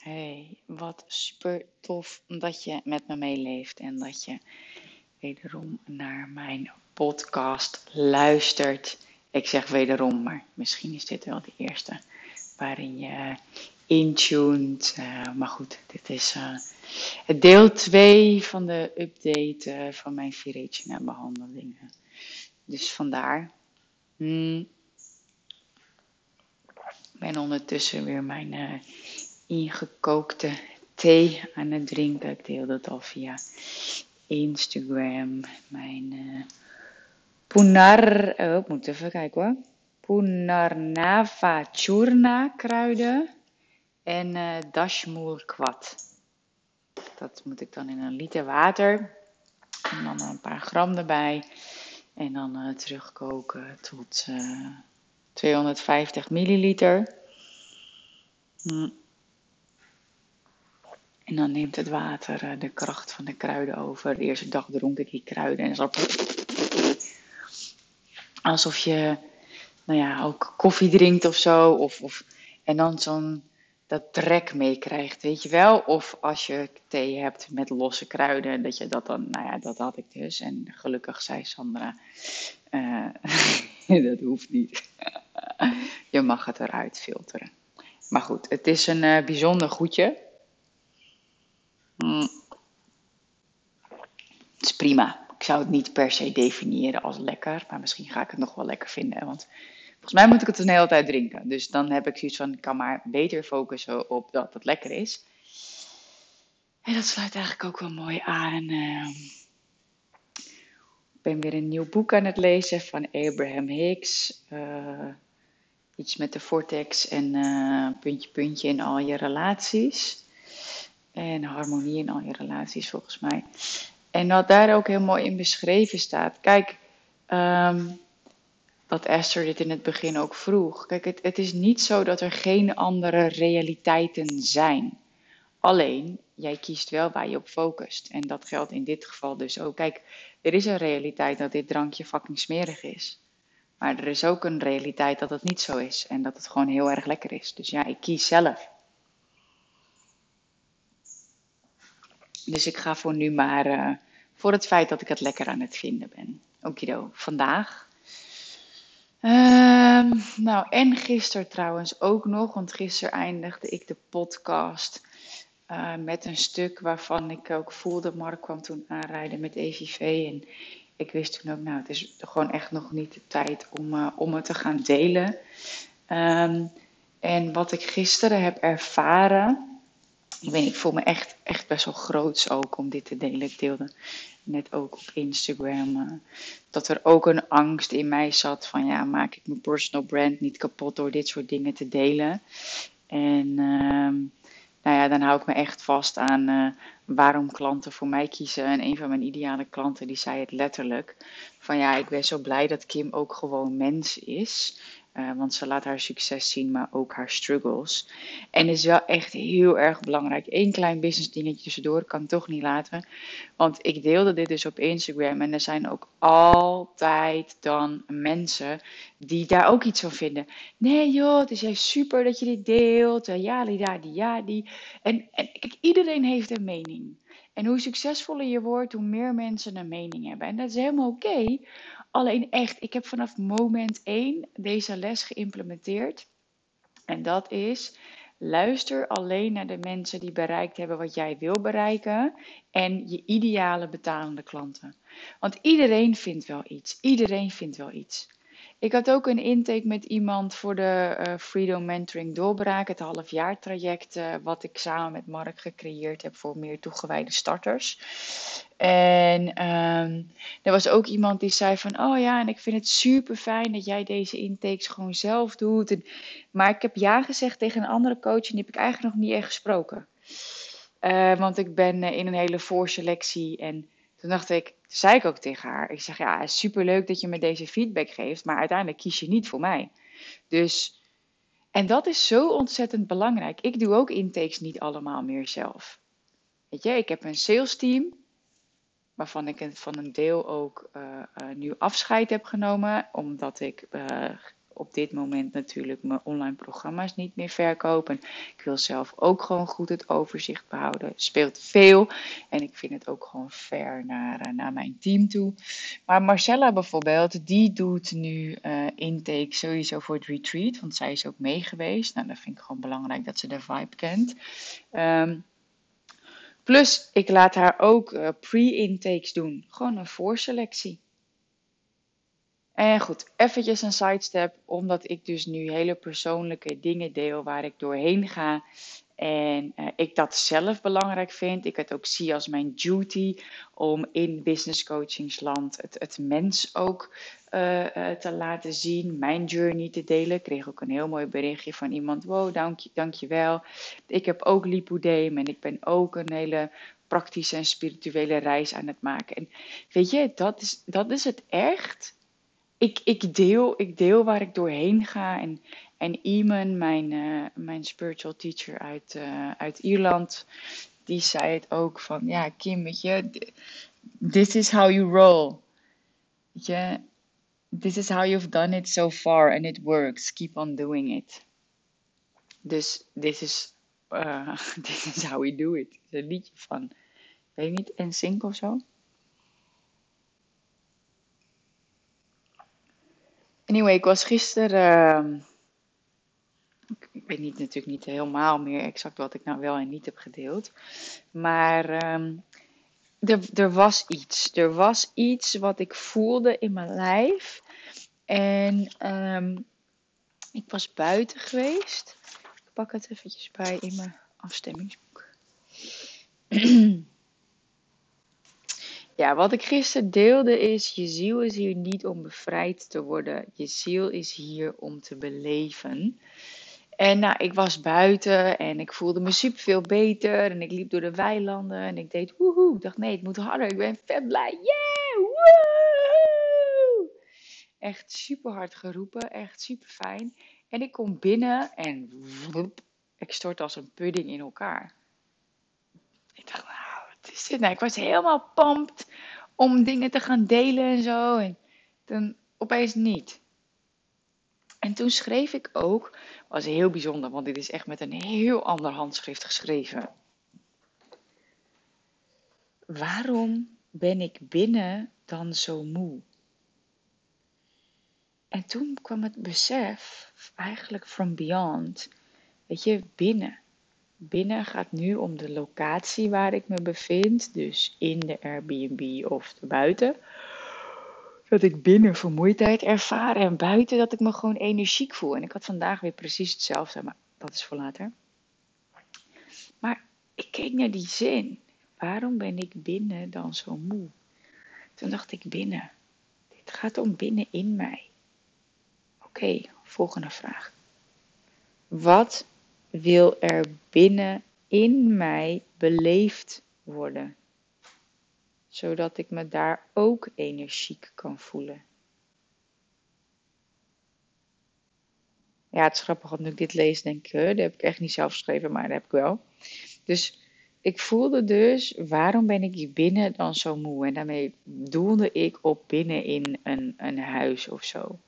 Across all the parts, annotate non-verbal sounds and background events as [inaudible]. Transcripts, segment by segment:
Hey, wat super tof dat je met me meeleeft en dat je wederom naar mijn podcast luistert. Ik zeg wederom, maar misschien is dit wel de eerste waarin je intuned. Uh, maar goed, dit is uh, deel 2 van de update van mijn Viragina behandelingen. Dus vandaar. Hmm. Ben ondertussen weer mijn ingekookte thee aan het drinken. Ik deel dat al via Instagram. Mijn uh, Punar, oh, moet even kijken hoor. Punarnava Churna kruiden en uh, kwad. Dat moet ik dan in een liter water. En dan een paar gram erbij. En dan uh, terugkoken tot uh, 250 milliliter. Mm. En dan neemt het water eh, de kracht van de kruiden over. De eerste dag dronk ik die kruiden en zo. Alsof je, nou ja, ook koffie drinkt of zo. Of, of, en dan zo'n dat trek meekrijgt, weet je wel. Of als je thee hebt met losse kruiden, dat je dat dan, nou ja, dat had ik dus. En gelukkig zei Sandra, uh, [laughs] dat hoeft niet. je mag het eruit filteren. Maar goed, het is een uh, bijzonder goedje. Mm. Het is prima. Ik zou het niet per se definiëren als lekker, maar misschien ga ik het nog wel lekker vinden. Want volgens mij moet ik het een hele tijd drinken. Dus dan heb ik zoiets van, ik kan maar beter focussen op dat het lekker is. En dat sluit eigenlijk ook wel mooi aan. Uh, ik ben weer een nieuw boek aan het lezen van Abraham Hicks. Uh, iets met de vortex en uh, puntje puntje in al je relaties. En harmonie in al je relaties, volgens mij. En wat daar ook heel mooi in beschreven staat. Kijk, um, wat Esther dit in het begin ook vroeg. Kijk, het, het is niet zo dat er geen andere realiteiten zijn. Alleen, jij kiest wel waar je op focust. En dat geldt in dit geval dus ook. Kijk, er is een realiteit dat dit drankje fucking smerig is. Maar er is ook een realiteit dat het niet zo is. En dat het gewoon heel erg lekker is. Dus ja, ik kies zelf. Dus ik ga voor nu maar uh, voor het feit dat ik het lekker aan het vinden ben. Okido, vandaag. Uh, nou, en gisteren trouwens ook nog, want gisteren eindigde ik de podcast uh, met een stuk waarvan ik ook voelde, Mark kwam toen aanrijden met EVV en ik wist toen ook, nou, het is gewoon echt nog niet de tijd om, uh, om het te gaan delen. Um, en wat ik gisteren heb ervaren, ik weet ik voel me echt, echt best wel groots ook om dit te delen. Ik deelde net ook op Instagram uh, dat er ook een angst in mij zat van ja, maak ik mijn personal brand niet kapot door dit soort dingen te delen. En uh, nou ja, dan hou ik me echt vast aan uh, waarom klanten voor mij kiezen. En een van mijn ideale klanten die zei het letterlijk van ja, ik ben zo blij dat Kim ook gewoon mens is. Uh, want ze laat haar succes zien, maar ook haar struggles. En is wel echt heel erg belangrijk. Eén klein business dingetje tussendoor kan toch niet laten. Want ik deelde dit dus op Instagram. En er zijn ook altijd dan mensen die daar ook iets van vinden. Nee joh, het is juist super dat je dit deelt. Ja, die, die, ja, die. En, en iedereen heeft een mening. En hoe succesvoller je wordt, hoe meer mensen een mening hebben. En dat is helemaal oké. Alleen echt, ik heb vanaf moment 1 deze les geïmplementeerd. En dat is, luister alleen naar de mensen die bereikt hebben wat jij wil bereiken. En je ideale betalende klanten. Want iedereen vindt wel iets. Iedereen vindt wel iets. Ik had ook een intake met iemand voor de uh, Freedom Mentoring Doorbraak, het halfjaartraject uh, wat ik samen met Mark gecreëerd heb voor meer toegewijde starters. En um, er was ook iemand die zei van, oh ja, en ik vind het super fijn dat jij deze intakes gewoon zelf doet. Maar ik heb ja gezegd tegen een andere coach en die heb ik eigenlijk nog niet echt gesproken. Uh, want ik ben in een hele voorselectie en toen dacht ik, zei ik ook tegen haar. Ik zeg, ja, superleuk dat je me deze feedback geeft, maar uiteindelijk kies je niet voor mij. Dus, en dat is zo ontzettend belangrijk. Ik doe ook intakes niet allemaal meer zelf. Weet je, ik heb een sales team, waarvan ik van een deel ook uh, uh, nu afscheid heb genomen, omdat ik uh, op dit moment natuurlijk mijn online programma's niet meer verkopen. Ik wil zelf ook gewoon goed het overzicht behouden. Speelt veel en ik vind het ook gewoon fair naar, eh, naar mijn team toe. Maar Marcella bijvoorbeeld, die doet nu uh, intake sowieso voor het retreat, want zij is ook mee geweest. Nou, dat vind ik gewoon belangrijk dat ze de vibe kent. Ehm, plus, ik laat haar ook uh, pre-intakes doen. Gewoon een voorselectie. En goed, eventjes een sidestep, omdat ik dus nu hele persoonlijke dingen deel waar ik doorheen ga. En uh, ik dat zelf belangrijk vind. Ik het ook zie als mijn duty om in business coachingsland het, het mens ook uh, uh, te laten zien. Mijn journey te delen. Ik kreeg ook een heel mooi berichtje van iemand. Wow, dank je, dankjewel. Ik heb ook lipodeem en ik ben ook een hele praktische en spirituele reis aan het maken. En weet je, dat is, dat is het echt ik, ik, deel, ik deel waar ik doorheen ga. En, en Iman, mijn, uh, mijn spiritual teacher uit, uh, uit Ierland, die zei het ook van, ja Kim, je, this is how you roll. Weet je, this is how you've done it so far and it works. Keep on doing it. Dus this is, uh, [laughs] this is how we do it. Is een liedje van, weet je niet, NSYNC of zo? Anyway, ik was gisteren. Uh, ik weet niet, natuurlijk niet helemaal meer exact wat ik nou wel en niet heb gedeeld. Maar uh, er, was iets. Er was iets wat ik voelde in mijn lijf. En um, ik was buiten geweest. Ik pak het eventjes bij in mijn afstemmingsboek. [clears throat] Ja, wat ik gisteren deelde is, je ziel is hier niet om bevrijd te worden. Je ziel is hier om te beleven. En nou, ik was buiten en ik voelde me super veel beter. En ik liep door de weilanden en ik deed woehoe. Ik dacht, nee, het moet harder. Ik ben vet blij. Yeah, woehoe! Echt super hard geroepen. Echt super fijn. En ik kom binnen en ik stort als een pudding in elkaar. Ik dacht, nou? Ik was helemaal pumped om dingen te gaan delen en zo. En dan opeens niet. En toen schreef ik ook, was heel bijzonder, want dit is echt met een heel ander handschrift geschreven. Waarom ben ik binnen dan zo moe? En toen kwam het besef, eigenlijk from beyond, weet je, binnen binnen gaat nu om de locatie waar ik me bevind, dus in de Airbnb of buiten. Dat ik binnen vermoeidheid ervaar en buiten dat ik me gewoon energiek voel. En ik had vandaag weer precies hetzelfde, maar dat is voor later. Maar ik keek naar die zin. Waarom ben ik binnen dan zo moe? Toen dacht ik binnen. Dit gaat om binnen in mij. Oké, volgende vraag. Wat wil er binnen in mij beleefd worden, zodat ik me daar ook energiek kan voelen. Ja, het is grappig, want nu ik dit lees, denk ik, dat heb ik echt niet zelf geschreven, maar dat heb ik wel. Dus ik voelde dus, waarom ben ik hier binnen dan zo moe? En daarmee doelde ik op binnen in een, een huis of zo.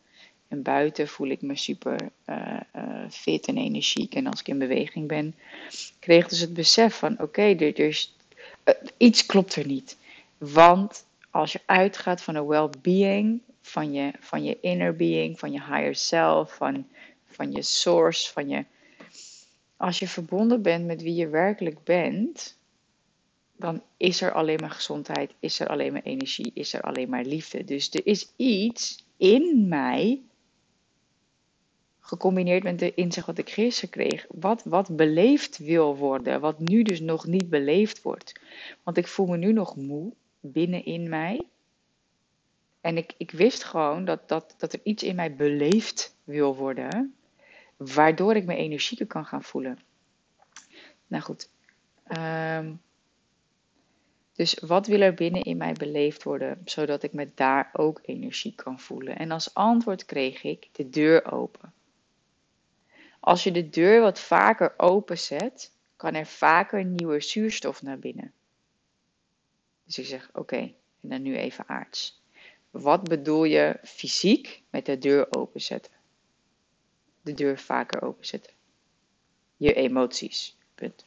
En buiten voel ik me super uh, uh, fit en energiek. En als ik in beweging ben, kreeg dus het besef van: oké, okay, uh, iets klopt er niet. Want als je uitgaat van een well-being, van je, van je inner being, van je higher self, van, van je source, van je. Als je verbonden bent met wie je werkelijk bent, dan is er alleen maar gezondheid, is er alleen maar energie, is er alleen maar liefde. Dus er is iets in mij gecombineerd met de inzicht wat ik gisteren kreeg, wat, wat beleefd wil worden, wat nu dus nog niet beleefd wordt. Want ik voel me nu nog moe binnenin mij. En ik, ik wist gewoon dat, dat, dat er iets in mij beleefd wil worden, waardoor ik me energieker kan gaan voelen. Nou goed. Um, dus wat wil er binnen in mij beleefd worden, zodat ik me daar ook energie kan voelen? En als antwoord kreeg ik de deur open. Als je de deur wat vaker openzet, kan er vaker nieuwe zuurstof naar binnen. Dus ik zeg: Oké, en dan nu even aards. Wat bedoel je fysiek met de deur openzetten? de deur vaker openzetten. Je emoties. Punt.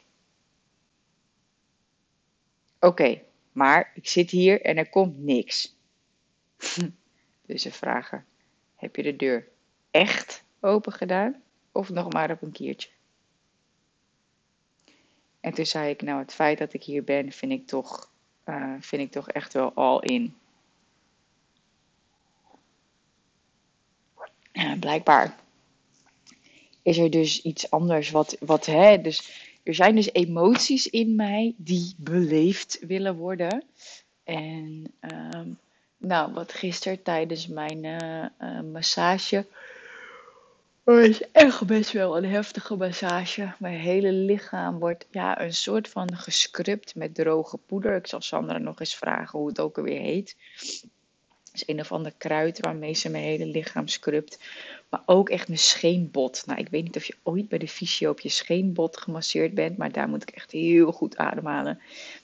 Oké, maar ik zit hier en er komt niks. [laughs] dus ze vragen: Heb je de deur echt open gedaan? Of nog maar op een kiertje? En toen zei ik: Nou, het feit dat ik hier ben, vind ik toch, uh, vind ik toch echt wel al in. Ja, blijkbaar is er dus iets anders wat, wat hè, dus er zijn dus emoties in mij die beleefd willen worden. En um, nou, wat gisteren tijdens mijn uh, massage. was echt best wel een heftige massage. Mijn hele lichaam wordt ja, een soort van gescrubt met droge poeder. Ik zal Sandra nog eens vragen hoe het ook alweer heet. Het is een of ander kruid waarmee ze mijn hele lichaam scrubt. Maar ook echt mijn scheenbot. Nou, ik weet niet of je ooit bij de fysio op je scheenbot gemasseerd bent. Maar daar moet ik echt heel goed ademhalen.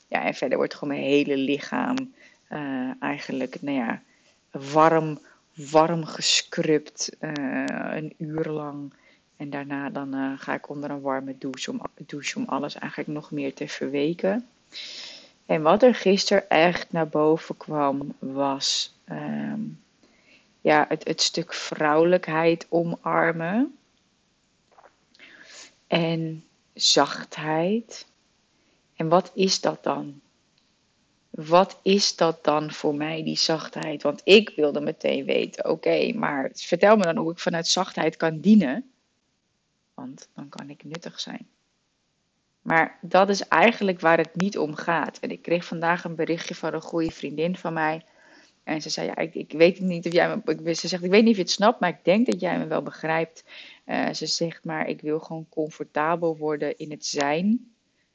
Ja, en verder wordt gewoon mijn hele lichaam uh, eigenlijk, nou ja, warm, warm gescrubt. Uh, een uur lang. En daarna dan uh, ga ik onder een warme douche om, douche om alles eigenlijk nog meer te verweken. En wat er gisteren echt naar boven kwam was um, ja, het, het stuk vrouwelijkheid omarmen. En zachtheid. En wat is dat dan? Wat is dat dan voor mij, die zachtheid? Want ik wilde meteen weten, oké, maar vertel me dan hoe ik vanuit zachtheid kan dienen. Want dan kan ik nuttig zijn. Maar dat is eigenlijk waar het niet om gaat. En ik kreeg vandaag een berichtje van een goede vriendin van mij. En ze zei, ja, ik, ik weet niet of jij me... Ze zegt, ik weet niet of je het snapt, maar ik denk dat jij me wel begrijpt. Uh, ze zegt, maar ik wil gewoon comfortabel worden in het zijn,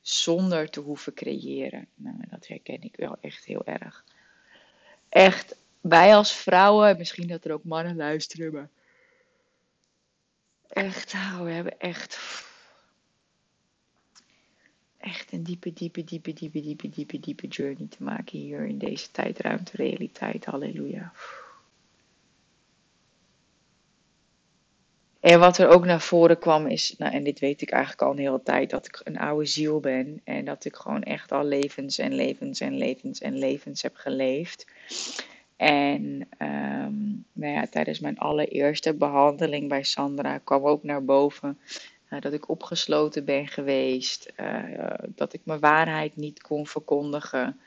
zonder te hoeven creëren. Nou, dat herken ik wel echt heel erg. Echt, wij als vrouwen, misschien dat er ook mannen luisteren, maar... Echt, oh, we hebben echt echt een diepe, diepe, diepe, diepe, diepe, diepe, diepe journey te maken hier in deze tijdruimte, realiteit. Halleluja. En wat er ook naar voren kwam is, nou, en dit weet ik eigenlijk al een hele tijd, dat ik een oude ziel ben. En dat ik gewoon echt al levens en levens en levens en levens heb geleefd. En um, nou ja, tijdens mijn allereerste behandeling bij Sandra kwam ook naar boven uh, dat ik opgesloten ben geweest, uh, dat ik mijn waarheid niet kon verkondigen.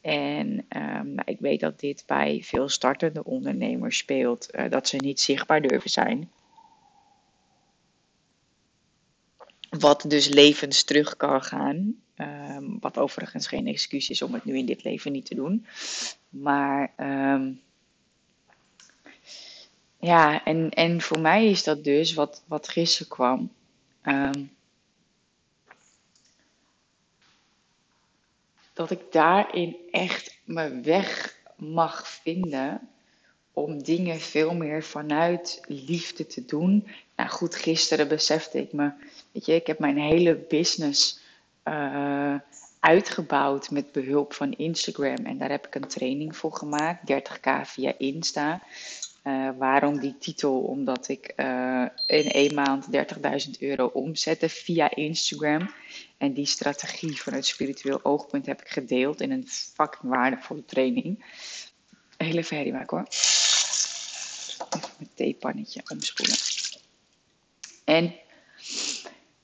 En um, nou, ik weet dat dit bij veel startende ondernemers speelt, uh, dat ze niet zichtbaar durven zijn. Wat dus levens terug kan gaan. Um, wat overigens geen excuus is om het nu in dit leven niet te doen. Maar um, ja, en, en voor mij is dat dus wat, wat gisteren kwam. Um, dat ik daarin echt mijn weg mag vinden om dingen veel meer vanuit liefde te doen. Nou goed, gisteren besefte ik me, weet je, ik heb mijn hele business uh, uitgebouwd met behulp van Instagram. En daar heb ik een training voor gemaakt, 30k via Insta. Uh, waarom die titel? Omdat ik uh, in één maand 30.000 euro omzette via Instagram. En die strategie vanuit spiritueel oogpunt heb ik gedeeld in een fucking waardevolle training. Heel even herrie maken hoor. Even mijn theepannetje omspoelen. En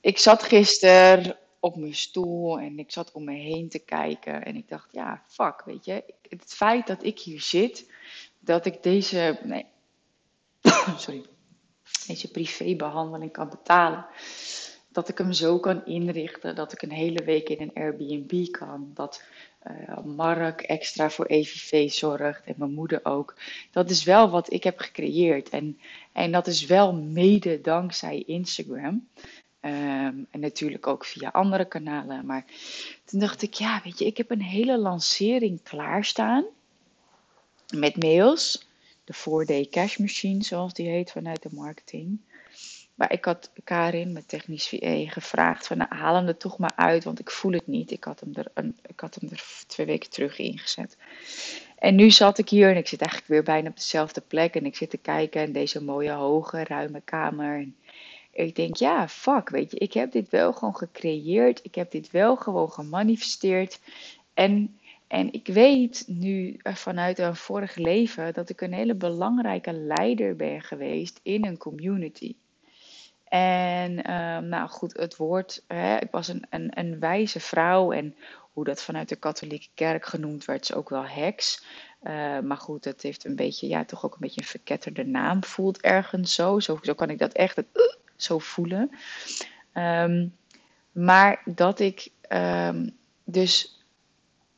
ik zat gisteren op mijn stoel en ik zat om me heen te kijken. En ik dacht, ja, fuck, weet je. Het feit dat ik hier zit dat ik deze, nee, [coughs] sorry, deze privébehandeling kan betalen. Dat ik hem zo kan inrichten dat ik een hele week in een Airbnb kan. Dat uh, Mark extra voor EVV zorgt en mijn moeder ook. Dat is wel wat ik heb gecreëerd. En, en dat is wel mede dankzij Instagram. Um, en natuurlijk ook via andere kanalen. Maar toen dacht ik, ja, weet je, ik heb een hele lancering klaarstaan met mails. De 4-day cash machine, zoals die heet vanuit de marketing. Maar ik had Karin, met technisch VA, gevraagd van nou, haal hem er toch maar uit, want ik voel het niet. Ik had hem er, een, ik had hem er twee weken terug ingezet. En nu zat ik hier en ik zit eigenlijk weer bijna op dezelfde plek. En ik zit te kijken in deze mooie, hoge, ruime kamer. Ik denk, ja, fuck, weet je, ik heb dit wel gewoon gecreëerd. Ik heb dit wel gewoon gemanifesteerd. En, en ik weet nu vanuit een vorig leven dat ik een hele belangrijke leider ben geweest in een community. En ehm, nou goed, het woord, hè, ik was een, een, een wijze vrouw en hoe dat vanuit de katholieke kerk genoemd werd, is ook wel heks. Uh, maar goed, het heeft een beetje, ja, toch ook een beetje een verketterde naam. Voelt ergens zo. Zo, kan ik dat echt uh, zo voelen. Um, maar dat ik um, dus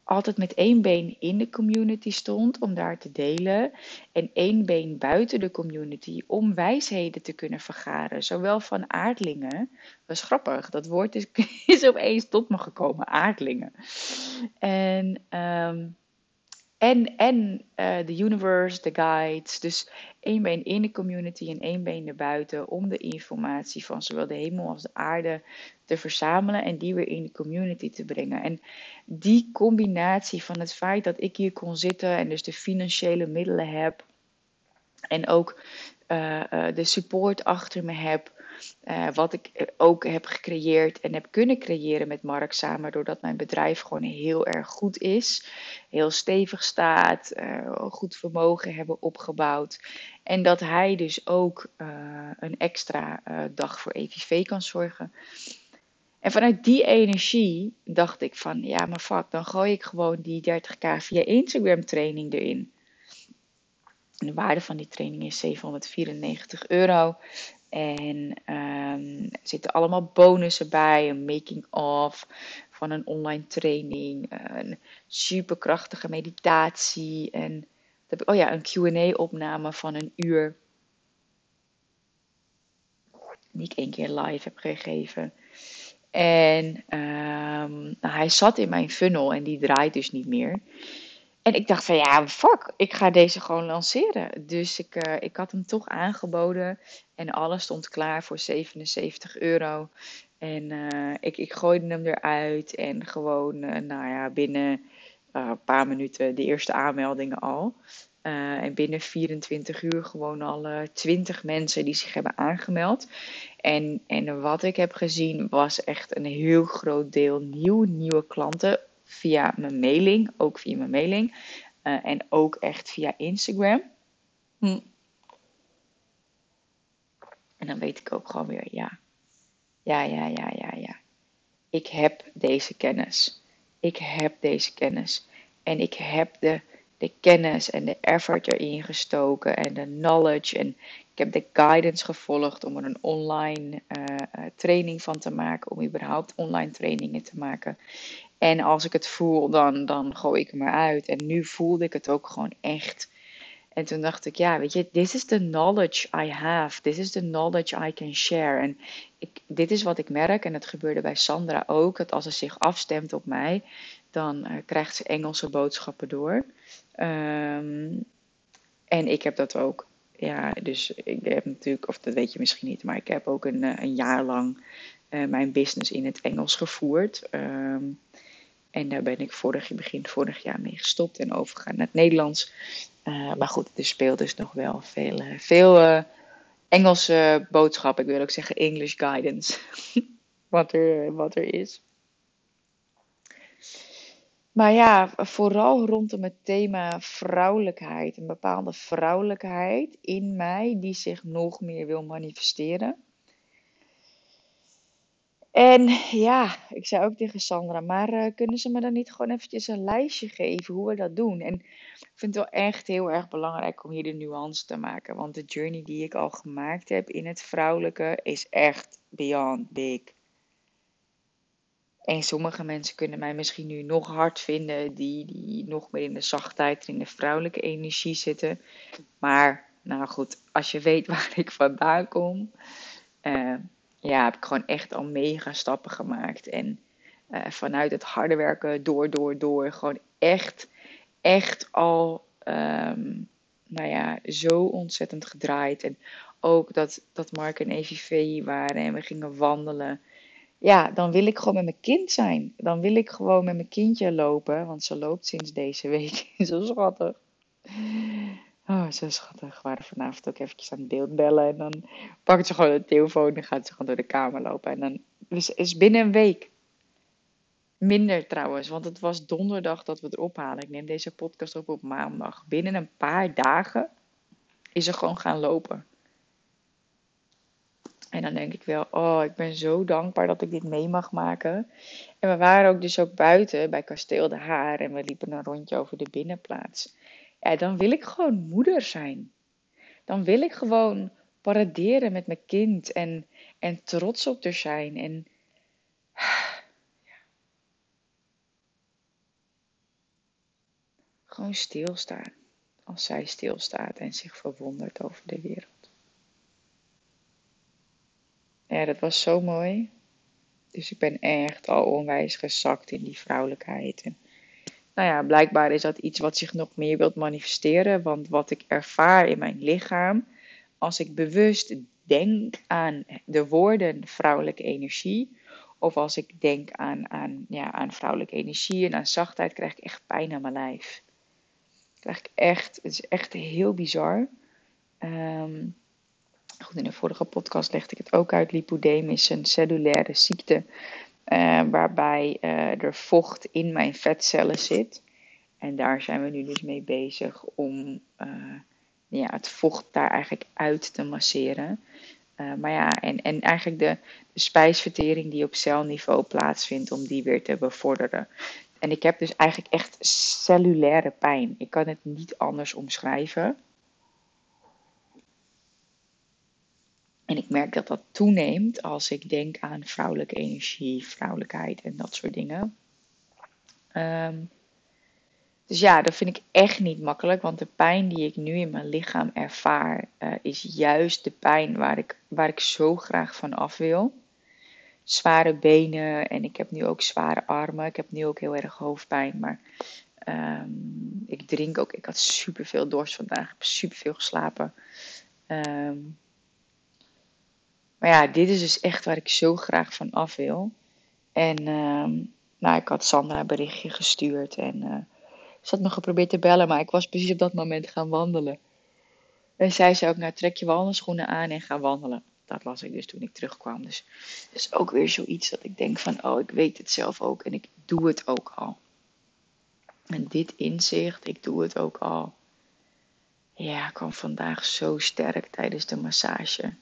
altijd met één been in de community stond om daar te delen. En één been buiten de community om wijsheden te kunnen vergaren. Zowel van aardlingen. Dat grappig. Dat woord [laughs] is, opeens tot me gekomen. Aardlingen. En um, en, en uh, de universe, de guides. Dus één been in de community en één been erbuiten. Om de informatie van zowel de hemel als de aarde te verzamelen. En die weer in de community te brengen. En die combinatie van het feit dat ik hier kon zitten. En dus de financiële middelen heb. En ook uh, uh, de support achter me heb. Uh, wat ik ook heb gecreëerd en heb kunnen creëren met Mark samen, doordat mijn bedrijf gewoon heel erg goed is, heel stevig staat, uh, goed vermogen hebben opgebouwd. En dat hij dus ook een extra dag voor EVV kan zorgen. En vanuit die energie dacht ik van, ja maar fuck, dan gooi ik gewoon die 30k via Instagram training erin. De waarde van die training is 794 euro. En um, er zitten allemaal bonussen bij. Een making of van een online training. Een superkrachtige meditatie. En oh ja, een QA opname van een uur. Die ik één keer live heb gegeven. En um, nou, hij zat in mijn funnel en die draait dus niet meer. En ik dacht van ja, fuck, ik ga deze gewoon lanceren. Dus ik, uh, ik had hem toch aangeboden en alles stond klaar voor 77 euro. En uh, ik, ik gooide hem eruit en gewoon, uh, nou ja, binnen een paar minuten de eerste aanmeldingen al. en binnen 24 uur gewoon al 20 mensen die zich hebben aangemeld. En, en wat ik heb gezien was echt een heel groot deel nieuw, nieuwe klanten via mijn mailing, ook via mijn mailing. Uh, en ook echt via Instagram. Hm. En dan weet ik ook gewoon weer, ja. Ja, ja, ja, ja, ja. Ik heb deze kennis. Ik heb deze kennis. En ik heb de, de kennis en de effort erin gestoken en de knowledge. En ik heb de guidance gevolgd om er een online uh, training van te maken. Om überhaupt online trainingen te maken. En als ik het voel, dan, dan gooi ik hem eruit. En nu voelde ik het ook gewoon echt. En toen dacht ik, ja, weet je, this is the knowledge I have. This is the knowledge I can share. En dit is wat ik merk, en het gebeurde bij Sandra ook, dat als ze zich afstemt op mij, dan uh, krijgt ze Engelse boodschappen door. Um, en ik heb dat ook. Ja, dus ik heb natuurlijk, of dat weet je misschien niet, maar ik heb ook een, een jaar lang uh, mijn business in het Engels gevoerd. Um, en daar ben ik vorig, begin vorig jaar mee gestopt en overgegaan naar het Nederlands. Uh, maar goed, er speelt dus nog wel veel, uh, veel uh, Engelse boodschappen. Ik wil ook zeggen English guidance. [laughs] wat, er, wat er is. Maar ja, vooral rondom het thema vrouwelijkheid. Een bepaalde vrouwelijkheid in mij die zich nog meer wil manifesteren. En ja, ik zei ook tegen Sandra, maar uh, kunnen ze me dan niet gewoon eventjes een lijstje geven hoe we dat doen? En ik vind het wel echt heel erg belangrijk om hier de nuance te maken. Want de journey die ik al gemaakt heb in het vrouwelijke is echt beyond big. En sommige mensen kunnen mij misschien nu nog hard vinden, die, die nog meer in de zachtheid, in de vrouwelijke energie zitten. Maar, nou goed, als je weet [laughs] waar ik vandaan kom, uh, ja, heb ik gewoon echt al mega stappen gemaakt. En uh, vanuit het harde werken, door, door, door, gewoon echt, echt al, um, nou ja, zo ontzettend gedraaid. En ook dat, dat Mark en EVV waren en we gingen wandelen. Ja, dan wil ik gewoon met mijn kind zijn. Dan wil ik gewoon met mijn kindje lopen, want ze loopt sinds deze week. [laughs] zo schattig. Oh, zo schattig. We waren vanavond ook eventjes aan het beeld bellen. En dan pakt ze gewoon de telefoon en gaat ze gewoon door de kamer lopen. En dan is binnen een week. Minder trouwens, want het was donderdag dat we het ophalen. Ik neem deze podcast op op maandag. Binnen een paar dagen is ze gewoon gaan lopen. En dan denk ik wel, oh, ik ben zo dankbaar dat ik dit mee mag maken. En we waren ook dus ook buiten bij Kasteel de Haar en we liepen een rondje over de binnenplaats. Ja, dan wil ik gewoon moeder zijn. Dan wil ik gewoon paraderen met mijn kind en, en trots op er zijn. En [sighs] gewoon stilstaan. Als zij stilstaat en zich verwondert over de wereld. Ja, dat was zo mooi. Dus ik ben echt al onwijs gezakt in die vrouwelijkheid. Nou ja, blijkbaar is dat iets wat zich nog meer wilt manifesteren. Want wat ik ervaar in mijn lichaam, als ik bewust denk aan de woorden vrouwelijke energie, of als ik denk aan, aan, ja, aan vrouwelijke energie en aan zachtheid, krijg ik echt pijn aan mijn lijf. Krijg ik echt, het is echt heel bizar. Ehm, goed, in de vorige podcast legde ik het ook uit. Lipodem is een cellulaire ziekte uh, waarbij uh, er vocht in mijn vetcellen zit. En daar zijn we nu dus mee bezig om uh, ja, het vocht daar eigenlijk uit te masseren. maar ja, en, en eigenlijk de, de spijsvertering die op celniveau plaatsvindt, om die weer te bevorderen. En ik heb dus eigenlijk echt cellulaire pijn. Ik kan het niet anders omschrijven. En ik merk dat dat toeneemt als ik denk aan vrouwelijke energie, vrouwelijkheid en dat soort dingen. Um, dus ja, dat vind ik echt niet makkelijk, want de pijn die ik nu in mijn lichaam ervaar, uh, is juist de pijn waar ik, waar ik zo graag van af wil. Zware benen en ik heb nu ook zware armen. Ik heb nu ook heel erg hoofdpijn, maar um, ik drink ook. Ik had superveel dorst vandaag, ik heb superveel geslapen. Um, maar ja, dit is dus echt waar ik zo graag van af wil. En um, nou, ik had Sandra een berichtje gestuurd en uh, ze had me geprobeerd te bellen, maar ik was precies op dat moment gaan wandelen. En zij zei ook, nou trek je wandelschoenen aan en ga wandelen. Dat las ik dus toen ik terugkwam. Dus dat is ook weer zoiets dat ik denk van, oh, ik weet het zelf ook en ik doe het ook al. En dit inzicht, ik doe het ook al. Ja, kwam vandaag zo sterk tijdens de massage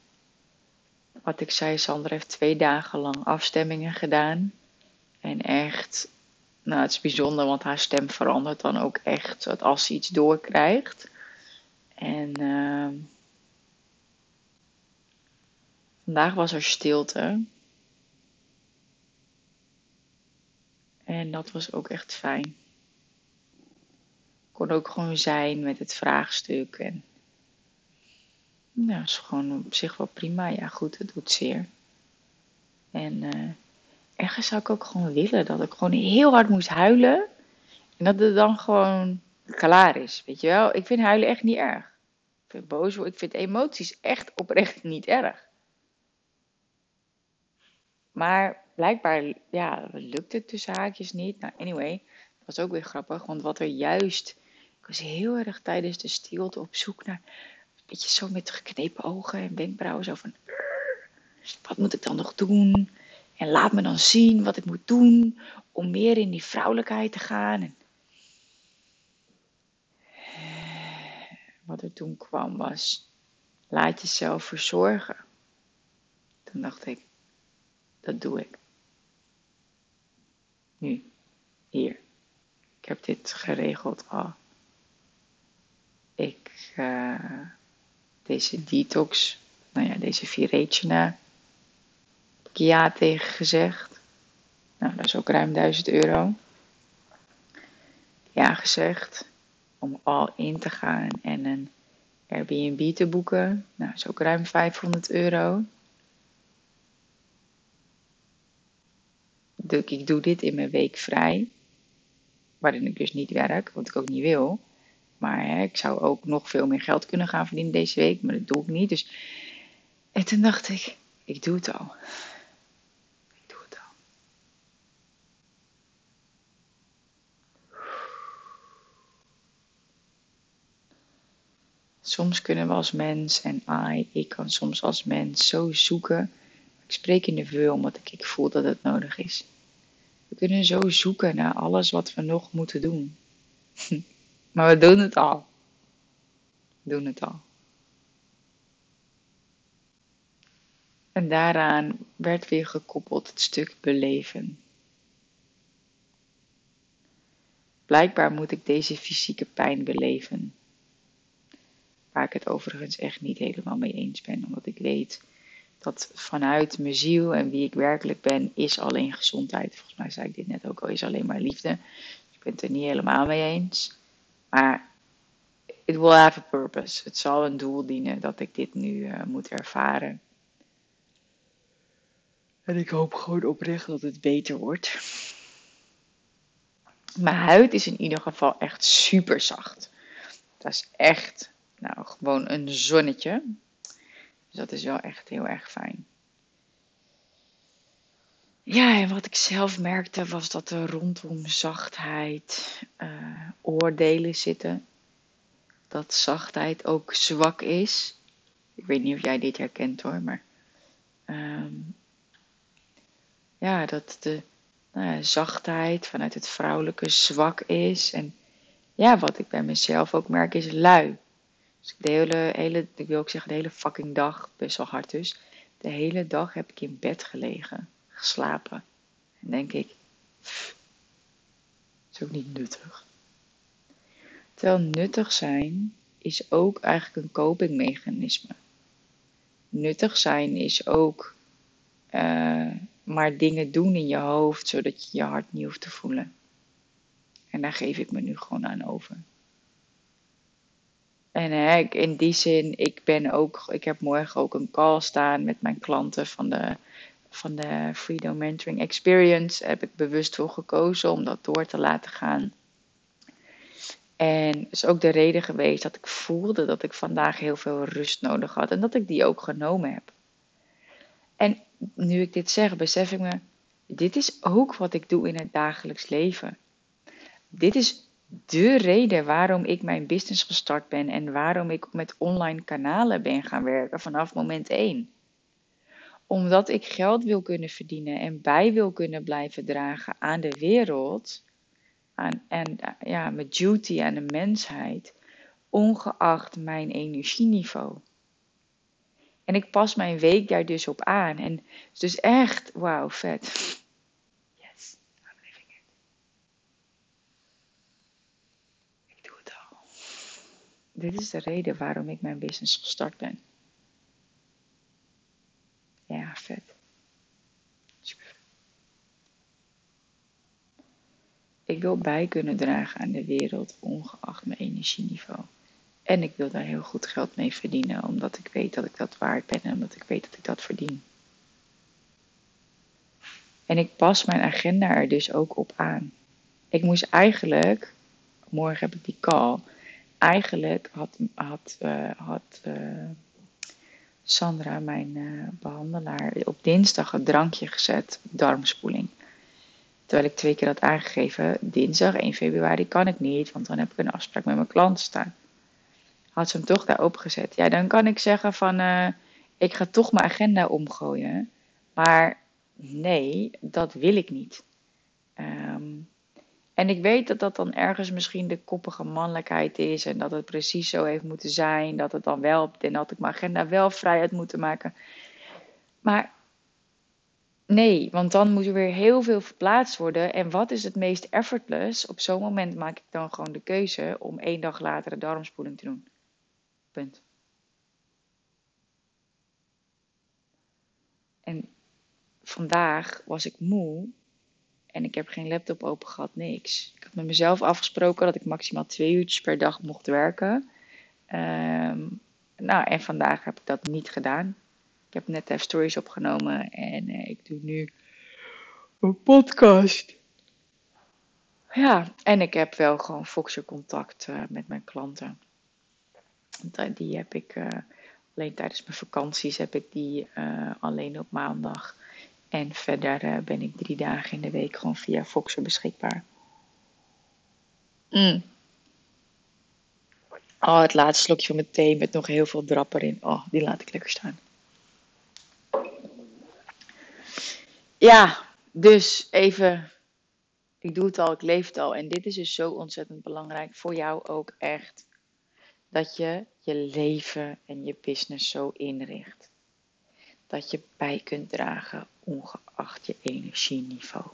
wat ik zei, Sander heeft twee dagen lang afstemmingen gedaan. En echt, nou het is bijzonder, want haar stem verandert dan ook echt als ze iets doorkrijgt. En uh, vandaag was er stilte. En dat was ook echt fijn. Kon ook gewoon zijn met het vraagstuk en nou, is gewoon op zich wel prima. Ja, goed, het doet zeer. En uh, ergens zou ik ook gewoon willen dat ik gewoon heel hard moest huilen. En dat het dan gewoon klaar is. Weet je wel? Ik vind huilen echt niet erg. Ik vind boos worden, ik vind emoties echt oprecht niet erg. Maar blijkbaar, ja, lukt het tussen haakjes niet. Nou, anyway, dat was ook weer grappig. Want wat er juist. Ik was heel erg tijdens de stilte op zoek naar beetje zo met geknepen ogen en wenkbrauwen. Zo van, wat moet ik dan nog doen? En laat me dan zien wat ik moet doen om meer in die vrouwelijkheid te gaan. En wat er toen kwam was, laat jezelf verzorgen. Toen dacht ik, dat doe ik. Nu, hier. Ik heb dit geregeld al. Ik... Uh, deze detox, nou ja, deze ik ja tegen gezegd. Nou, dat is ook ruim 1000 euro. Ja gezegd om al in te gaan en een Airbnb te boeken. Nou, dat is ook ruim 500 euro. Ik doe dit in mijn week vrij, waarin ik dus niet werk, wat ik ook niet wil. Maar ik zou ook nog veel meer geld kunnen gaan verdienen deze week, maar dat doe ik niet. Dus, en toen dacht ik, ik doe het al. Ik doe het al. Soms kunnen we als mens en I, ik kan soms als mens zo zoeken. Ik spreek in de veel omdat ik, ik voel dat het nodig is. We kunnen zo zoeken naar alles wat we nog moeten doen. [laughs] maar we doen het al. We doen het al. En daaraan werd weer gekoppeld het stuk beleven. Blijkbaar moet ik deze fysieke pijn beleven. Waar ik het overigens echt niet helemaal mee eens ben, omdat ik weet dat vanuit mijn ziel en wie ik werkelijk ben, is alleen gezondheid. Volgens mij zei ik dit net ook al, is alleen maar liefde. Ik ben het er niet helemaal mee eens. Maar it will have a purpose. Het zal een doel dienen dat ik dit nu uh, moet ervaren. En ik hoop gewoon oprecht dat het beter wordt. Mijn huid is in ieder geval echt super zacht. Dat is echt, nou, gewoon een zonnetje. Dus dat is wel echt heel erg fijn. Ja, en wat ik zelf merkte was dat er rondom zachtheid uh, oordelen zitten. Dat zachtheid ook zwak is. Ik weet niet of jij dit herkent hoor, maar um, ja, dat de nou zachtheid vanuit het vrouwelijke zwak is. En ja, wat ik bij mezelf ook merk is lui. Dus de hele, hele, ik wil ook zeggen de hele fucking dag, best wel hard dus. De hele dag heb ik in bed gelegen, geslapen. En denk ik, is ook niet nuttig. Terwijl nuttig zijn is ook eigenlijk een copingmechanisme. Nuttig zijn is ook uh, maar dingen doen in je hoofd, zodat je je hart niet hoeft te voelen. En daar geef ik me nu gewoon aan over. En hè, in die zin, ik ben ook, ik heb morgen ook een call staan met mijn klanten van de, van de Freedom Mentoring Experience. Heb ik bewust voor gekozen om dat door te laten gaan. En is ook de reden geweest dat ik voelde dat ik vandaag heel veel rust nodig had en dat ik die ook genomen heb. En nu ik dit zeg, besef ik me, dit is ook wat ik doe in het dagelijks leven. Dit is de reden waarom ik mijn business gestart ben en waarom ik met online kanalen ben gaan werken vanaf moment 1. Omdat ik geld wil kunnen verdienen en bij wil kunnen blijven dragen aan de wereld aan, en ja, mijn duty aan de mensheid, ongeacht mijn energieniveau. En ik pas mijn week daar dus op aan. En het is dus echt, wauw, vet. Yes, I'm living it. Ik doe het al. Dit is de reden waarom ik mijn business gestart ben. Ja, vet. Ik wil bij kunnen dragen aan de wereld, ongeacht mijn energieniveau. En ik wil daar heel goed geld mee verdienen, omdat ik weet dat ik dat waard ben en omdat ik weet dat ik dat verdien. En ik pas mijn agenda er dus ook op aan. Ik moest eigenlijk, morgen heb ik die call, eigenlijk had, had, uh, had uh, Sandra, mijn uh, behandelaar, op dinsdag een drankje gezet, darmspoeling. Terwijl ik twee keer had aangegeven, dinsdag 1 februari kan ik niet, want dan heb ik een afspraak met mijn klant staan had ze hem toch daar opgezet. Ja, dan kan ik zeggen van, uh, ik ga toch mijn agenda omgooien. Maar nee, dat wil ik niet. Um, en ik weet dat dat dan ergens misschien de koppige mannelijkheid is en dat het precies zo heeft moeten zijn, dat het dan wel, en dat ik mijn agenda wel vrij had moeten maken. Maar nee, want dan moet er weer heel veel verplaatst worden. En wat is het meest effortless? Op zo'n moment maak ik dan gewoon de keuze om één dag later de darmspoeling te doen. En vandaag was ik moe en ik heb geen laptop open gehad, niks. Ik had met mezelf afgesproken dat ik maximaal twee uurtjes per dag mocht werken. Um, nou, en vandaag heb ik dat niet gedaan. Ik heb net even stories opgenomen en uh, ik doe nu een podcast. Ja, en ik heb wel gewoon Foxer contact uh, met mijn klanten. Die heb ik alleen tijdens mijn vakanties heb ik die alleen op maandag. En verder uh, ben ik drie dagen in de week gewoon via Foxer beschikbaar. Mm. Oh, het laatste slokje van mijn thee met nog heel veel drap erin. Oh, die laat ik lekker staan. Ja, dus even. Ik doe het al, ik leef het al. En dit is dus zo ontzettend belangrijk voor jou ook echt. Dat je je leven en je business zo inricht. Dat je bij kunt dragen ongeacht je energieniveau.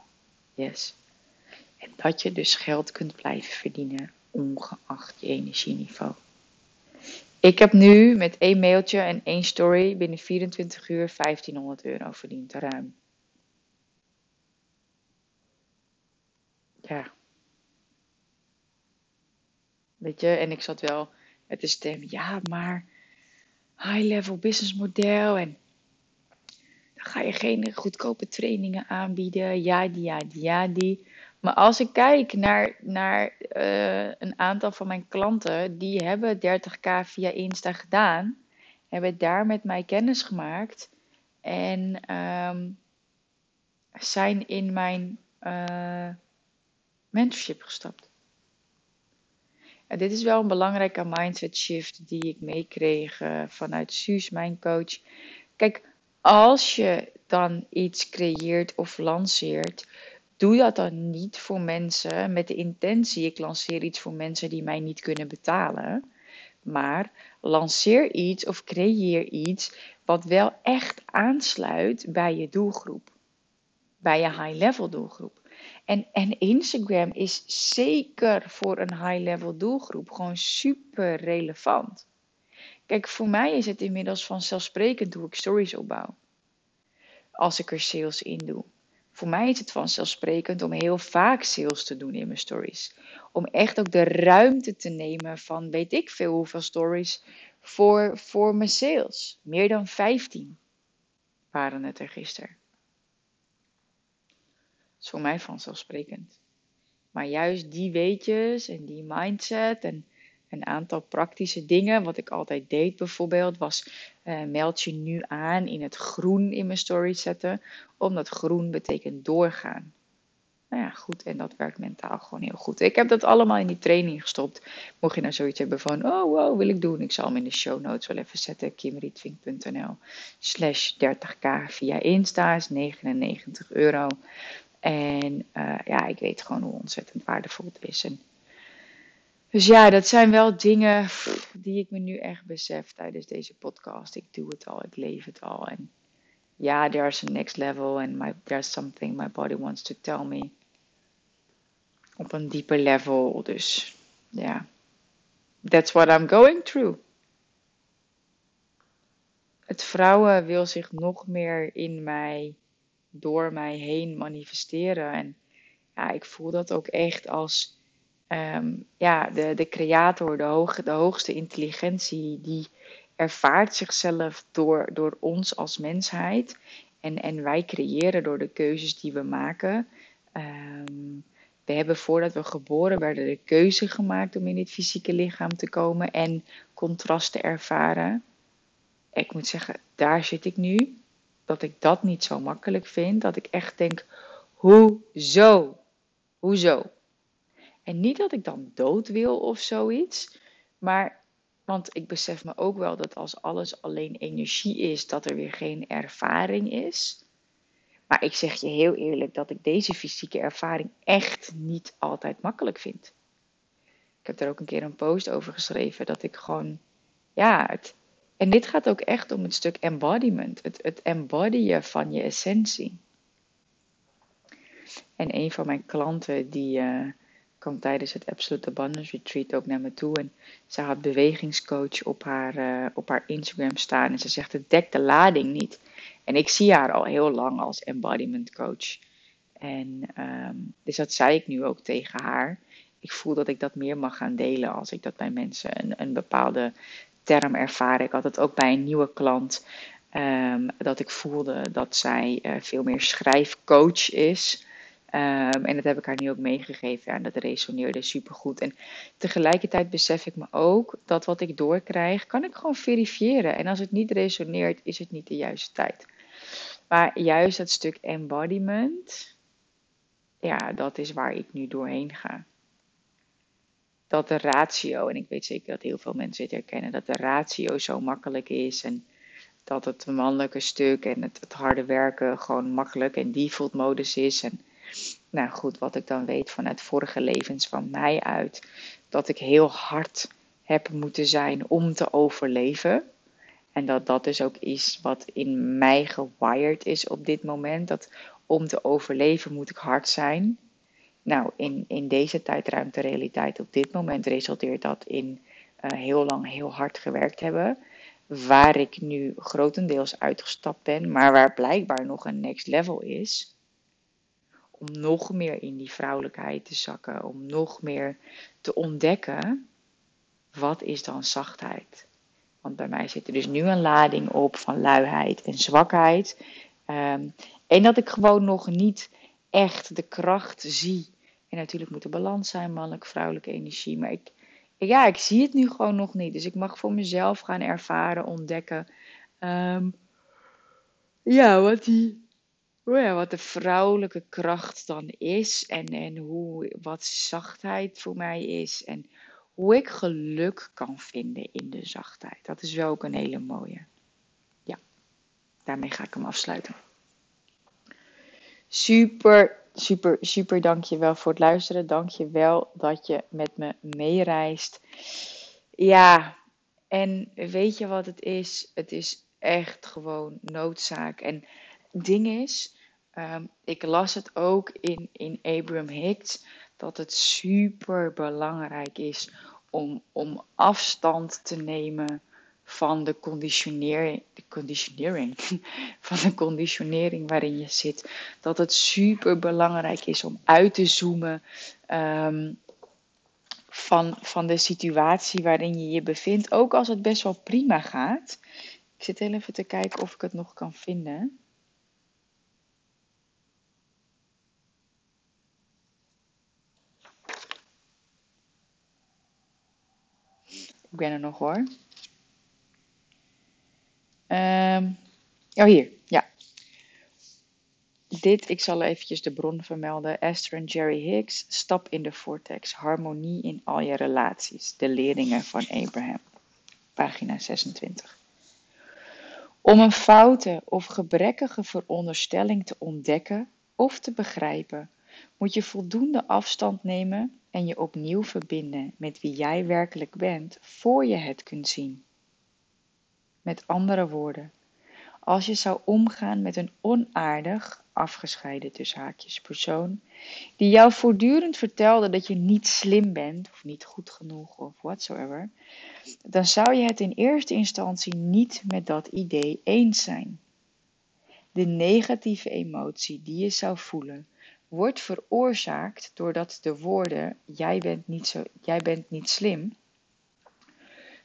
Yes. En dat je dus geld kunt blijven verdienen ongeacht je energieniveau. Ik heb nu met één mailtje en één story binnen 24 uur 1500 euro verdiend, ruim. Ja. Weet je, en ik zat wel met de stem, ja, maar high-level business model en ga je geen goedkope trainingen aanbieden, ja, die, ja, die, ja, die. Maar als ik kijk naar, naar uh, een aantal van mijn klanten, die hebben 30k via Insta gedaan, hebben daar met mij kennis gemaakt en um, zijn in mijn uh, mentorship gestapt. En dit is wel een belangrijke mindset shift die ik meekreeg uh, vanuit Suus, mijn coach. Kijk, als je dan iets creëert of lanceert, doe dat dan niet voor mensen met de intentie: ik lanceer iets voor mensen die mij niet kunnen betalen. Maar lanceer iets of creëer iets wat wel echt aansluit bij je doelgroep, bij je high-level doelgroep. En, en Instagram is zeker voor een high-level doelgroep gewoon super relevant. Kijk, voor mij is het inmiddels vanzelfsprekend hoe ik stories opbouw. Als ik er sales in doe. Voor mij is het vanzelfsprekend om heel vaak sales te doen in mijn stories. Om echt ook de ruimte te nemen van weet ik veel hoeveel stories voor, voor mijn sales. Meer dan 15 waren het er gisteren. Dat is voor mij vanzelfsprekend. Maar juist die weetjes en die mindset en een aantal praktische dingen. Wat ik altijd deed bijvoorbeeld was uh, meld je nu aan in het groen in mijn story zetten. Omdat groen betekent doorgaan. Nou ja, goed. En dat werkt mentaal gewoon heel goed. Ik heb dat allemaal in die training gestopt. Mocht je nou zoiets hebben van, oh wow, wil ik doen. Ik zal hem in de show notes wel even zetten. kimrietvink.nl slash 30k via Insta is 99 euro. En uh, ja, ik weet gewoon hoe ontzettend waardevol het is. Dus ja, dat zijn wel dingen die ik me nu echt besef tijdens deze podcast. Ik doe het al, ik leef het al. En ja, there's a next level and there's something my body wants to tell me. Op een dieper level. Dus ja, that's what I'm going through. Het vrouwen wil zich nog meer in mij, door mij heen manifesteren. En ja, ik voel dat ook echt als um, ja, de, de creator, de, hoge, de hoogste intelligentie, die ervaart zichzelf door, door ons als mensheid. En, en wij creëren door de keuzes die we maken. Um, we hebben voordat we geboren werden de keuze gemaakt om in dit fysieke lichaam te komen en contrast te ervaren. Ik moet zeggen, daar zit ik nu. Dat ik dat niet zo makkelijk vind. Dat ik echt denk, hoezo? Hoezo? En niet dat ik dan dood wil of zoiets. Maar, want ik besef me ook wel dat als alles alleen energie is, dat er weer geen ervaring is. Maar ik zeg je heel eerlijk dat ik deze fysieke ervaring echt niet altijd makkelijk vind. Ik heb er ook een keer een post over geschreven dat ik gewoon, ja, het, en dit gaat ook echt om het stuk embodiment, het, het embodyen van je essentie. En een van mijn klanten die, uh, kwam tijdens het Absolute Abundance Retreat ook naar me toe. En ze had bewegingscoach op haar, uh, op haar Instagram staan. En ze zegt, het dekt de lading niet. En ik zie haar al heel lang als embodiment coach. En um, dus dat zei ik nu ook tegen haar. Ik voel dat ik dat meer mag gaan delen als ik dat bij mensen een, een bepaalde term ervaar. Ik had het ook bij een nieuwe klant. Um, dat ik voelde dat zij uh, veel meer schrijfcoach is. Um, en dat heb ik haar nu ook meegegeven. En dat resoneerde supergoed. En tegelijkertijd besef ik me ook dat wat ik doorkrijg, kan ik gewoon verifiëren. En als het niet resoneert, is het niet de juiste tijd. Maar juist dat stuk embodiment, ja, dat is waar ik nu doorheen ga. dat de ratio, en ik weet zeker dat heel veel mensen dit herkennen, dat de ratio zo makkelijk is. En dat het mannelijke stuk en het, het harde werken gewoon makkelijk en default modus is. En nou goed, wat ik dan weet vanuit vorige levens van mij uit, dat ik heel hard heb moeten zijn om te overleven. En dat dat dus ook is wat in mij gewired is op dit moment. Dat om te overleven moet ik hard zijn. Nou, in, in deze tijdruimte realiteit op dit moment resulteert dat in uh, heel lang heel hard gewerkt hebben. Waar ik nu grotendeels uitgestapt ben, maar waar blijkbaar nog een next level is. Om nog meer in die vrouwelijkheid te zakken, om nog meer te ontdekken wat is dan zachtheid? Want bij mij zit er dus nu een lading op van luiheid en zwakheid. Um, en dat ik gewoon nog niet echt de kracht zie. En natuurlijk moet er balans zijn, mannelijk, vrouwelijke energie. Maar ik, ja, ik zie het nu gewoon nog niet. Dus ik mag voor mezelf gaan ervaren, ontdekken. Um, ja, wat die wat de vrouwelijke kracht dan is en, en hoe, wat zachtheid voor mij is en hoe ik geluk kan vinden in de zachtheid. Dat is wel ook een hele mooie. Ja, daarmee ga ik hem afsluiten. Super, super, super dankjewel voor het luisteren. Dankjewel dat je met me meereist. Ja, en weet je wat het is? Het is echt gewoon noodzaak. En ding is, um, ik las het ook in, in Abraham Hicks dat het super belangrijk is om, om afstand te nemen van de conditionering, de conditionering, [laughs] van de conditionering waarin je zit. Dat het super belangrijk is om uit te zoomen um, van, van de situatie waarin je je bevindt. Ook als het best wel prima gaat. Ik zit heel even te kijken of ik het nog kan vinden. Ik ben er nog hoor. Um, oh, hier. Ja. Dit, ik zal eventjes de bron vermelden. Esther en Jerry Hicks. Stap in de vortex. Harmonie in al je relaties. De leerlingen van Abraham. Pagina 26. Om een foute of gebrekkige veronderstelling te ontdekken of te begrijpen, moet je voldoende afstand nemen en je opnieuw verbinden met wie jij werkelijk bent voor je het kunt zien. Met andere woorden, als je zou omgaan met een onaardig, afgescheiden tussen haakjes persoon, die jou voortdurend vertelde dat je niet slim bent of niet goed genoeg of whatsoever, dan zou je het in eerste instantie niet met dat idee eens zijn. De negatieve emotie die je zou voelen wordt veroorzaakt doordat de woorden jij bent niet, zo, jij bent niet slim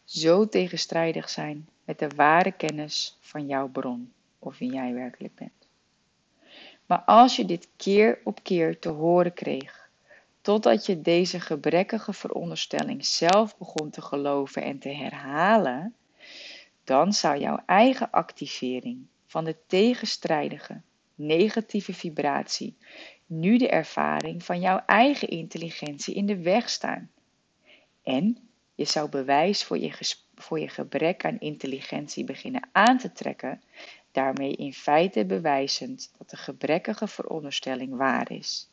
zo tegenstrijdig zijn met de ware kennis van jouw bron of wie jij werkelijk bent. Maar als je dit keer op keer te horen kreeg, totdat je deze gebrekkige veronderstelling zelf begon te geloven en te herhalen, dan zou jouw eigen activering van de tegenstrijdige negatieve vibratie nu de ervaring van jouw eigen intelligentie in de weg staan. En je zou bewijs voor je, voor je gebrek aan intelligentie beginnen aan te trekken, daarmee in feite bewijzend dat de gebrekkige veronderstelling waar is.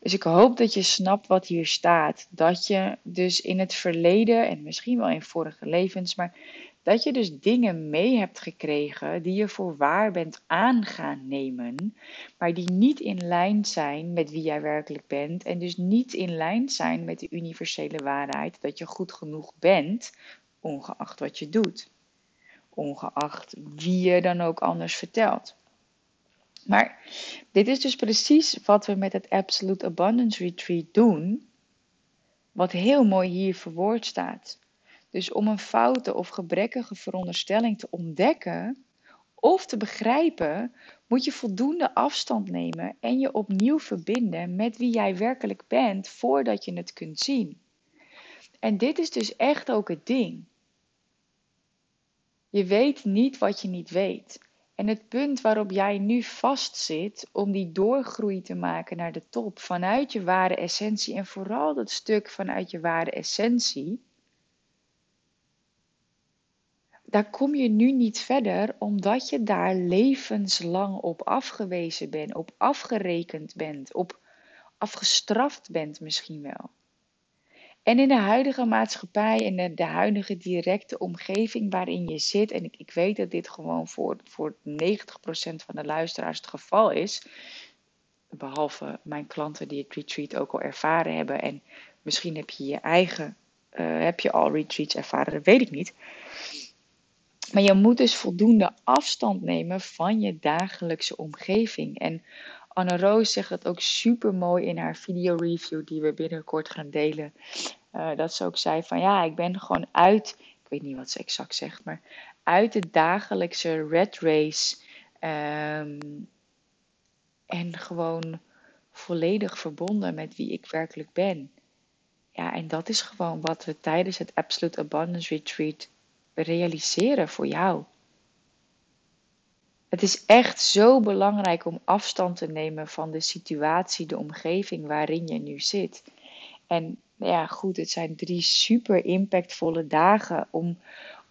Dus ik hoop dat je snapt wat hier staat. Dat je dus in het verleden en misschien wel in vorige levens, maar dat je dus dingen mee hebt gekregen die je voor waar bent aan gaan nemen, maar die niet in lijn zijn met wie jij werkelijk bent en dus niet in lijn zijn met de universele waarheid dat je goed genoeg bent, ongeacht wat je doet, ongeacht wie je dan ook anders vertelt. Maar dit is dus precies wat we met het Absolute Abundance Retreat doen, wat heel mooi hier verwoord staat. Dus om een foute of gebrekkige veronderstelling te ontdekken of te begrijpen, moet je voldoende afstand nemen en je opnieuw verbinden met wie jij werkelijk bent voordat je het kunt zien. En dit is dus echt ook het ding. Je weet niet wat je niet weet. En het punt waarop jij nu vastzit om die doorgroei te maken naar de top vanuit je ware essentie en vooral dat stuk vanuit je ware essentie, daar kom je nu niet verder omdat je daar levenslang op afgewezen bent, op afgerekend bent, op afgestraft bent misschien wel. En in de huidige maatschappij en de, de huidige directe omgeving waarin je zit, en ik, ik weet dat dit gewoon voor, voor 90% van de luisteraars het geval is, behalve mijn klanten die het retreat ook al ervaren hebben, en misschien heb je je eigen, uh, heb je al retreats ervaren, dat weet ik niet. Maar je moet dus voldoende afstand nemen van je dagelijkse omgeving. En Anne Roos zegt het ook super mooi in haar video review die we binnenkort gaan delen. Uh, dat ze ook zei van ja, ik ben gewoon uit, ik weet niet wat ze exact zegt, maar uit de dagelijkse red race. Um, en gewoon volledig verbonden met wie ik werkelijk ben. Ja, en dat is gewoon wat we tijdens het Absolute Abundance Retreat realiseren voor jou. Het is echt zo belangrijk om afstand te nemen van de situatie, de omgeving waarin je nu zit. En ja, goed, het zijn drie super impactvolle dagen om,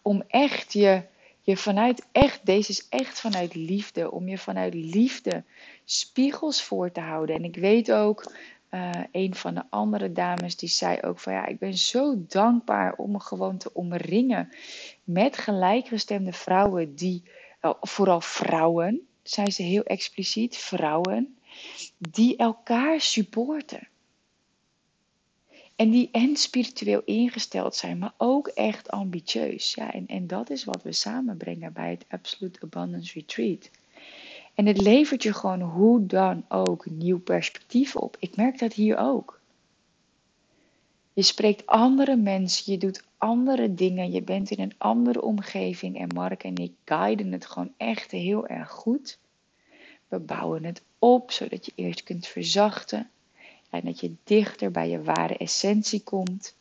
om echt je, je vanuit echt, deze is echt vanuit liefde, om je vanuit liefde spiegels voor te houden. En ik weet ook, uh, een van de andere dames die zei ook van ja, ik ben zo dankbaar om me gewoon te omringen met gelijkgestemde vrouwen die, uh, vooral vrouwen, zijn ze heel expliciet, vrouwen, die elkaar supporten. En die en spiritueel ingesteld zijn, maar ook echt ambitieus. Ja, en, en dat is wat we samenbrengen bij het Absolute Abundance Retreat. En het levert je gewoon hoe dan ook nieuw perspectief op. Ik merk dat hier ook. Je spreekt andere mensen, je doet andere dingen, je bent in een andere omgeving. En Mark en ik guiden het gewoon echt heel erg goed. We bouwen het op zodat je eerst kunt verzachten en dat je dichter bij je ware essentie komt.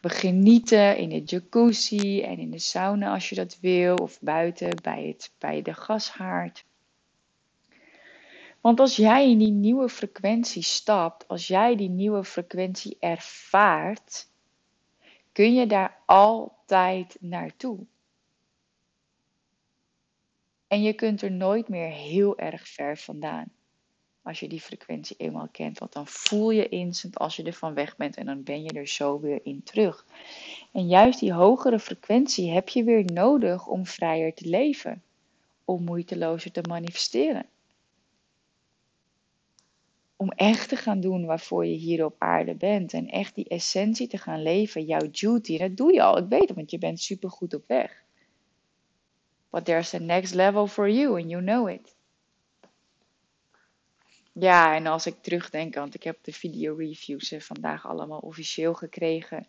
We genieten in de jacuzzi en in de sauna als je dat wil, of buiten bij, het, bij de gashaard. Want als jij in die nieuwe frequentie stapt, als jij die nieuwe frequentie ervaart, kun je daar altijd naartoe. En je kunt er nooit meer heel erg ver vandaan. Als je die frequentie eenmaal kent. Want dan voel je instant als je ervan weg bent en dan ben je er zo weer in terug. En juist die hogere frequentie heb je weer nodig om vrijer te leven. Om moeitelozer te manifesteren om echt te gaan doen waarvoor je hier op aarde bent. En echt die essentie te gaan leven, jouw duty. En dat doe je al, ik weet het, want je bent super goed op weg. But there's a next level for you and you know it. Ja, en als ik terugdenk, want ik heb de video reviews vandaag allemaal officieel gekregen.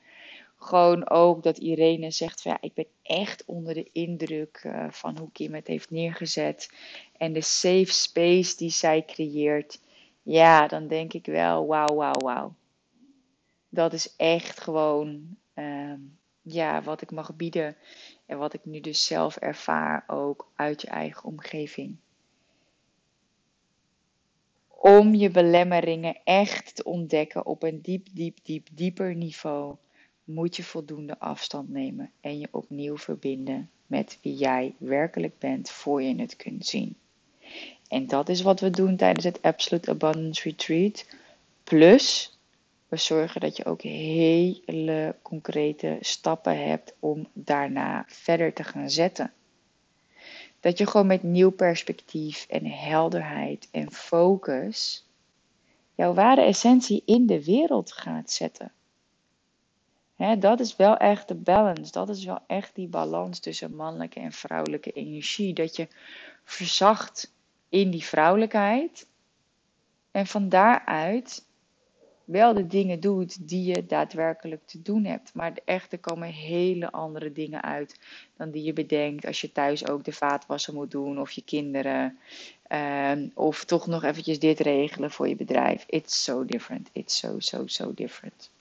Gewoon ook dat Irene zegt van ja, ik ben echt onder de indruk uh, van hoe Kim het heeft neergezet. En de safe space die zij creëert ja, dan denk ik wel, wauw, wauw, wauw. Dat is echt gewoon uh, ja, wat ik mag bieden en wat ik nu dus zelf ervaar ook uit je eigen omgeving. Om je belemmeringen echt te ontdekken op een diep, diep, diep, dieper niveau, moet je voldoende afstand nemen en je opnieuw verbinden met wie jij werkelijk bent voor je het kunt zien. En dat is wat we doen tijdens het Absolute Abundance Retreat. Plus, we zorgen dat je ook hele concrete stappen hebt om daarna verder te gaan zetten. Dat je gewoon met nieuw perspectief en helderheid en focus jouw ware essentie in de wereld gaat zetten. dat is wel echt de balance. Dat is wel echt die balans tussen mannelijke en vrouwelijke energie. Dat je verzacht in die vrouwelijkheid. En van daaruit wel de dingen doet die je daadwerkelijk te doen hebt. Maar echt, er komen hele andere dingen uit dan die je bedenkt als je thuis ook de vaatwassen moet doen of je kinderen. Ehm, of toch nog eventjes dit regelen voor je bedrijf. It's so different. It's so, so, so different.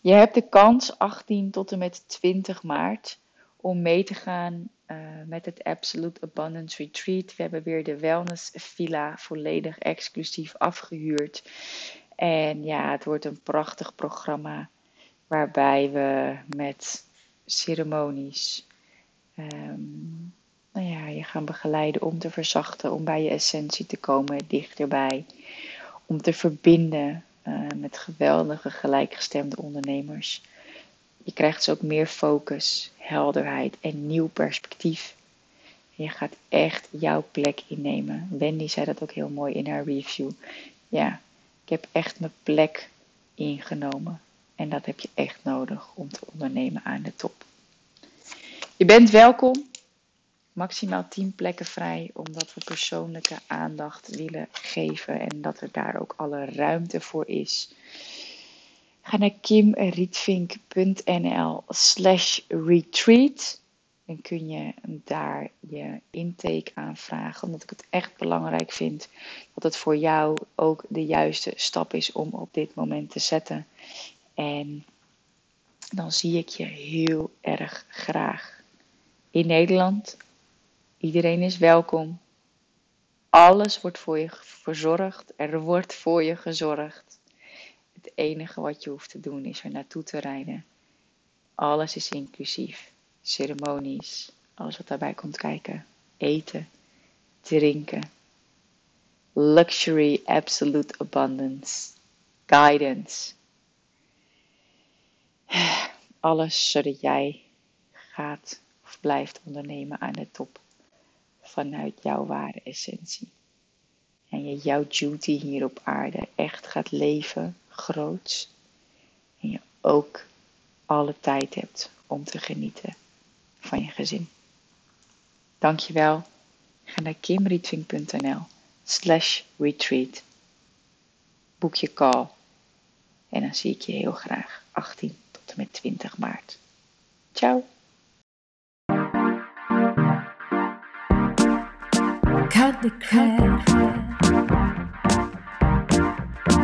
Je hebt de kans 18 tot en met 20 maart om mee te gaan uh, met het Absolute Abundance Retreat. We hebben weer de Wellness Villa volledig exclusief afgehuurd. En ja, het wordt een prachtig programma waarbij we met ceremonies um, nou ja, je gaan begeleiden om te verzachten, om bij je essentie te komen, dichterbij. Om te verbinden uh, met geweldige gelijkgestemde ondernemers. Je krijgt dus ook meer focus, helderheid en nieuw perspectief. je gaat echt jouw plek innemen. Wendy zei dat ook heel mooi in haar review. Ja, ik heb echt mijn plek ingenomen. En dat heb je echt nodig om te ondernemen aan de top. Je bent welkom. Maximaal 10 plekken vrij, omdat we persoonlijke aandacht willen geven en dat er daar ook alle ruimte voor is. Ga naar kimrietvink.nl slash retreat. Dan kun je daar je intake aanvragen. Omdat ik het echt belangrijk vind dat het voor jou ook de juiste stap is om op dit moment te zetten. En dan zie ik je heel erg graag in Nederland. Iedereen is welkom. Alles wordt voor je verzorgd. Er wordt voor je gezorgd. Het enige wat je hoeft te doen is er naartoe te rijden. Alles is inclusief. Ceremonies, alles wat daarbij komt kijken. Eten, drinken. Luxury, absolute abundance. Guidance. Alles zodat jij gaat of blijft ondernemen aan de top vanuit jouw ware essentie. En je jouw duty hier op aarde echt gaat leven, groots. En je ook alle tijd hebt om te genieten van je gezin. Dankjewel. Ga naar kimrietving.nl slash retreat. Boek je call. En dan zie ik je heel graag 18 tot en met 20 maart. Ciao.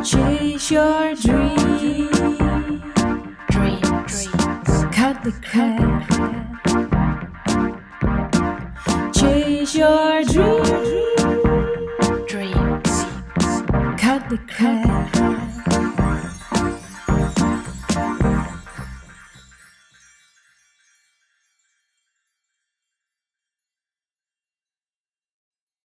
Chase your dreams. Dreams. Cut the crap. Chase your dreams. Dreams. Cut the crap.